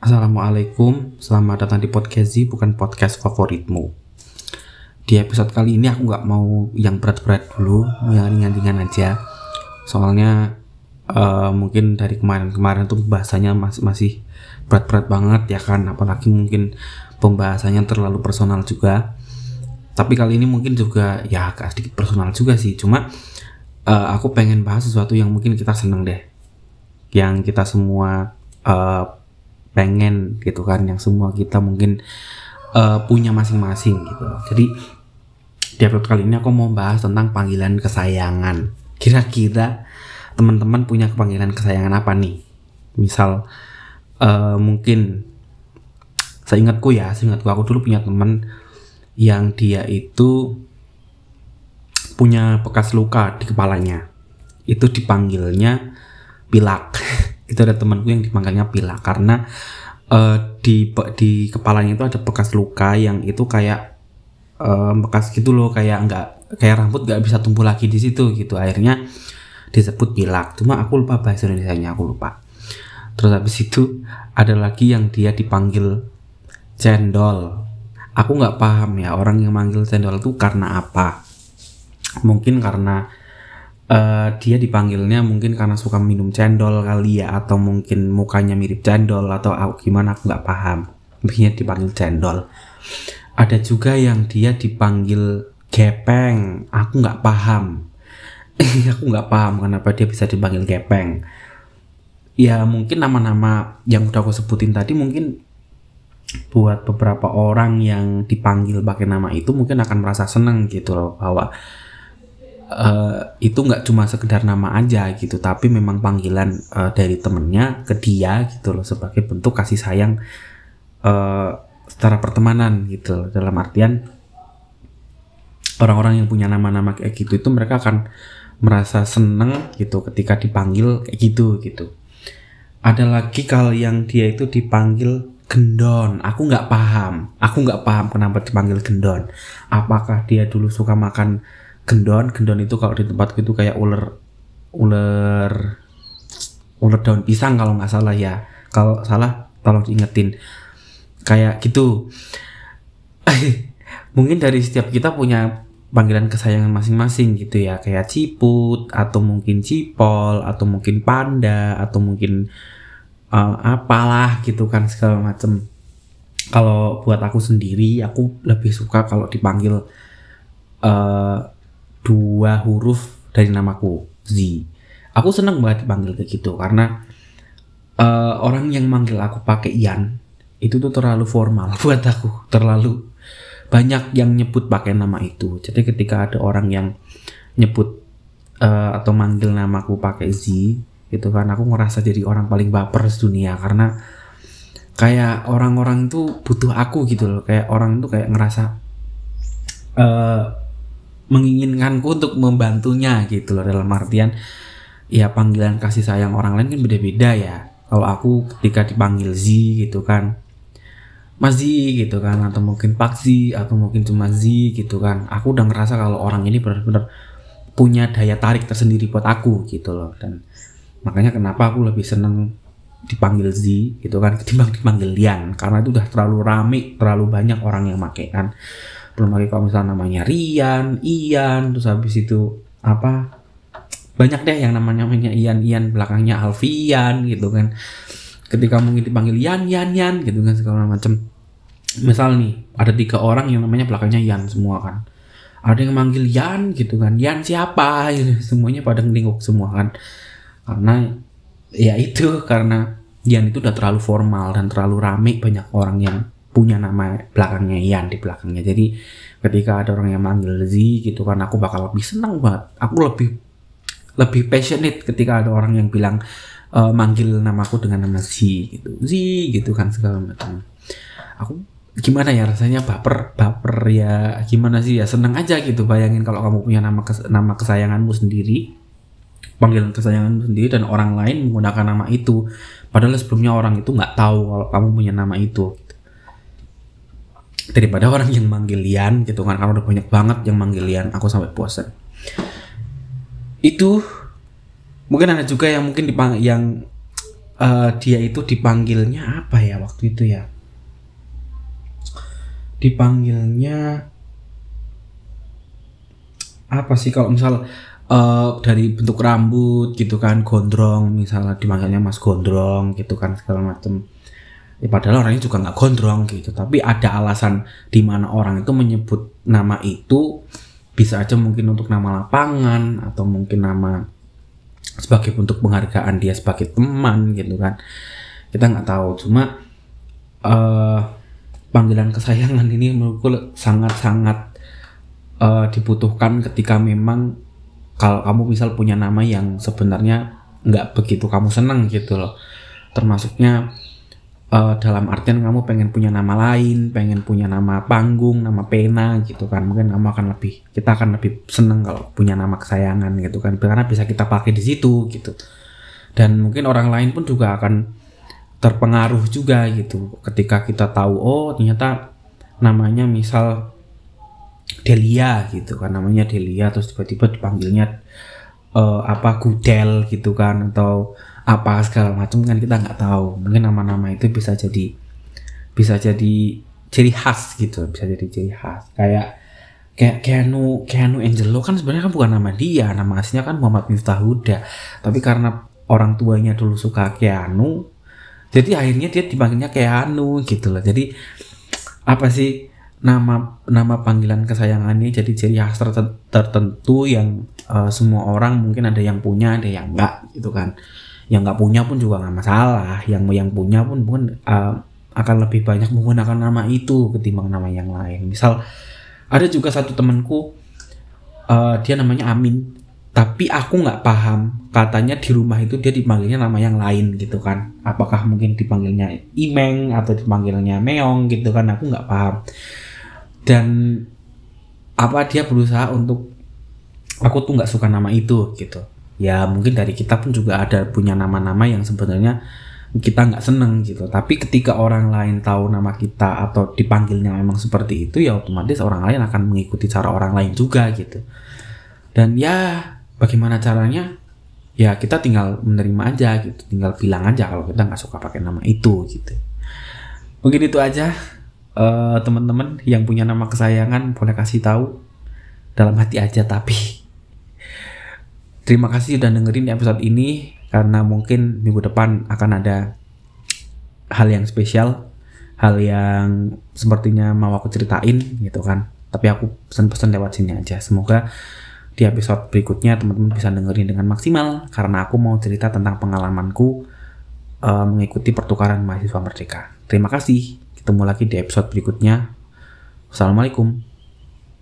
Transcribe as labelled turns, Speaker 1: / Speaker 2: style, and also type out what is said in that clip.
Speaker 1: Assalamualaikum, selamat datang di podcast Z, bukan podcast favoritmu. Di episode kali ini aku nggak mau yang berat-berat dulu, yang ringan-ringan aja. Soalnya uh, mungkin dari kemarin-kemarin tuh bahasanya masih masih berat-berat banget ya kan, apalagi mungkin pembahasannya terlalu personal juga. Tapi kali ini mungkin juga ya agak sedikit personal juga sih, cuma uh, aku pengen bahas sesuatu yang mungkin kita seneng deh, yang kita semua uh, pengen gitu kan yang semua kita mungkin uh, punya masing-masing gitu. Jadi di episode kali ini aku mau bahas tentang panggilan kesayangan. Kira-kira teman-teman punya panggilan kesayangan apa nih? Misal uh, mungkin seingatku ya seingatku aku dulu punya teman yang dia itu punya bekas luka di kepalanya. Itu dipanggilnya pilak itu ada temanku yang dipanggilnya Pila. Karena uh, di di kepalanya itu ada bekas luka yang itu kayak uh, bekas gitu loh kayak nggak kayak rambut nggak bisa tumbuh lagi di situ gitu. Akhirnya disebut pilak cuma aku lupa bahasa Indonesia nya aku lupa. Terus habis itu ada lagi yang dia dipanggil cendol. Aku nggak paham ya orang yang manggil cendol itu karena apa. Mungkin karena uh, dia dipanggilnya mungkin karena suka minum cendol kali ya atau mungkin mukanya mirip cendol atau gimana aku nggak paham. Mungkin dipanggil cendol. Ada juga yang dia dipanggil gepeng. Aku nggak paham. Aku nggak paham kenapa dia bisa dipanggil gepeng. Ya mungkin nama-nama yang udah aku sebutin tadi mungkin buat beberapa orang yang dipanggil pakai nama itu mungkin akan merasa seneng gitu loh bahwa uh, itu nggak cuma sekedar nama aja gitu tapi memang panggilan uh, dari temennya ke dia gitu loh sebagai bentuk kasih sayang uh, secara pertemanan gitu loh. dalam artian orang-orang yang punya nama-nama kayak gitu itu mereka akan merasa seneng gitu ketika dipanggil kayak gitu gitu. Ada lagi kalau yang dia itu dipanggil gendon. Aku nggak paham. Aku nggak paham kenapa dipanggil gendon. Apakah dia dulu suka makan gendon gendon itu kalau di tempat itu kayak ular ular ular daun pisang kalau nggak salah ya. Kalau salah tolong diingetin. Kayak gitu. Mungkin dari setiap kita punya panggilan kesayangan masing-masing gitu ya. Kayak ciput atau mungkin cipol atau mungkin panda atau mungkin uh, apalah gitu kan segala macem. Kalau buat aku sendiri aku lebih suka kalau dipanggil uh, dua huruf dari namaku Z. Aku seneng banget dipanggil kayak gitu karena uh, orang yang manggil aku pakai Ian itu tuh terlalu formal buat aku, terlalu banyak yang nyebut pakai nama itu. Jadi ketika ada orang yang nyebut uh, atau manggil namaku pakai Z gitu kan aku ngerasa jadi orang paling baper di dunia karena kayak orang-orang tuh butuh aku gitu loh kayak orang tuh kayak ngerasa uh, menginginkanku untuk membantunya gitu loh dalam artian ya panggilan kasih sayang orang lain kan beda-beda ya. Kalau aku ketika dipanggil Z gitu kan Mas Z gitu kan atau mungkin Pak Z atau mungkin cuma Z gitu kan aku udah ngerasa kalau orang ini benar-benar punya daya tarik tersendiri buat aku gitu loh. Dan makanya kenapa aku lebih seneng dipanggil Z gitu kan ketimbang dipanggil Lian karena itu udah terlalu rame terlalu banyak orang yang make kan belum lagi kalau misalnya namanya Rian, Ian, terus habis itu apa banyak deh yang namanya namanya Ian, Ian belakangnya Alfian gitu kan. Ketika mungkin dipanggil Ian, Ian, Ian gitu kan segala macam. Misal nih ada tiga orang yang namanya belakangnya Ian semua kan. Ada yang manggil Ian gitu kan, Ian siapa? Gitu. Semuanya pada ngelingkuk semua kan. Karena ya itu karena Ian itu udah terlalu formal dan terlalu rame banyak orang yang punya nama belakangnya Ian di belakangnya. Jadi ketika ada orang yang manggil Z gitu kan aku bakal lebih senang banget. Aku lebih lebih passionate ketika ada orang yang bilang uh, manggil namaku dengan nama Z gitu. Z gitu kan segala macam. Aku gimana ya rasanya? Baper baper ya. Gimana sih ya? Seneng aja gitu. Bayangin kalau kamu punya nama kes, nama kesayanganmu sendiri panggilan kesayanganmu sendiri dan orang lain menggunakan nama itu. Padahal sebelumnya orang itu nggak tahu kalau kamu punya nama itu daripada orang yang manggil Lian gitu kan. Karena udah banyak banget yang manggil Lian aku sampai bosan itu mungkin ada juga yang mungkin dipang yang uh, dia itu dipanggilnya apa ya waktu itu ya? Dipanggilnya apa sih? Kalau misal uh, dari bentuk rambut gitu kan gondrong misalnya dipanggilnya mas gondrong gitu kan segala macam ya padahal orangnya juga nggak gondrong gitu. Tapi ada alasan di mana orang itu menyebut nama itu bisa aja mungkin untuk nama lapangan atau mungkin nama sebagai bentuk penghargaan dia sebagai teman gitu kan. Kita nggak tahu. Cuma uh, panggilan kesayangan ini menurutku sangat-sangat uh, dibutuhkan ketika memang kalau kamu misal punya nama yang sebenarnya nggak begitu kamu seneng gitu loh. Termasuknya uh, dalam artian kamu pengen punya nama lain pengen punya nama panggung nama pena gitu kan. Mungkin kamu akan lebih kita akan lebih seneng kalau punya nama kesayangan gitu kan. Karena bisa kita pakai di situ gitu. Dan mungkin orang lain pun juga akan terpengaruh juga gitu. Ketika kita tahu oh ternyata namanya misal Delia gitu kan. Namanya Delia terus tiba-tiba dipanggilnya uh, apa Gudel gitu kan. Atau apa segala macam kan kita nggak tahu. Mungkin nama-nama itu bisa jadi bisa jadi ciri khas gitu bisa jadi ciri khas. Kayak kayak Keanu Keanu Angelo kan sebenarnya kan bukan nama dia nama aslinya kan Muhammad Miftah Huda. Tapi karena orang tuanya dulu suka Keanu jadi akhirnya dia dipanggilnya Keanu gitu loh. Jadi apa sih nama nama panggilan kesayangannya jadi ciri khas tertentu yang uh, semua orang mungkin ada yang punya ada yang enggak gitu kan yang nggak punya pun juga nggak masalah. Yang yang punya pun mungkin uh, akan lebih banyak menggunakan nama itu ketimbang nama yang lain. Misal ada juga satu temanku uh, dia namanya Amin. Tapi aku nggak paham katanya di rumah itu dia dipanggilnya nama yang lain gitu kan. Apakah mungkin dipanggilnya Imeng atau dipanggilnya Meong gitu kan aku nggak paham. Dan apa dia berusaha untuk aku tuh nggak suka nama itu gitu ya mungkin dari kita pun juga ada punya nama-nama yang sebenarnya kita nggak seneng gitu. Tapi ketika orang lain tahu nama kita atau dipanggilnya memang seperti itu ya otomatis orang lain akan mengikuti cara orang lain juga gitu. Dan ya bagaimana caranya? Ya kita tinggal menerima aja gitu. Tinggal bilang aja kalau kita nggak suka pakai nama itu gitu. Mungkin itu aja. Uh, teman-teman yang punya nama kesayangan boleh kasih tahu. Dalam hati aja tapi terima kasih sudah dengerin episode ini karena mungkin minggu depan akan ada hal yang spesial hal yang sepertinya mau aku ceritain gitu kan tapi aku pesan-pesan lewat sini aja semoga di episode berikutnya teman-teman bisa dengerin dengan maksimal karena aku mau cerita tentang pengalamanku uh, mengikuti pertukaran mahasiswa merdeka terima kasih Ketemu lagi di episode berikutnya. Wassalamualaikum.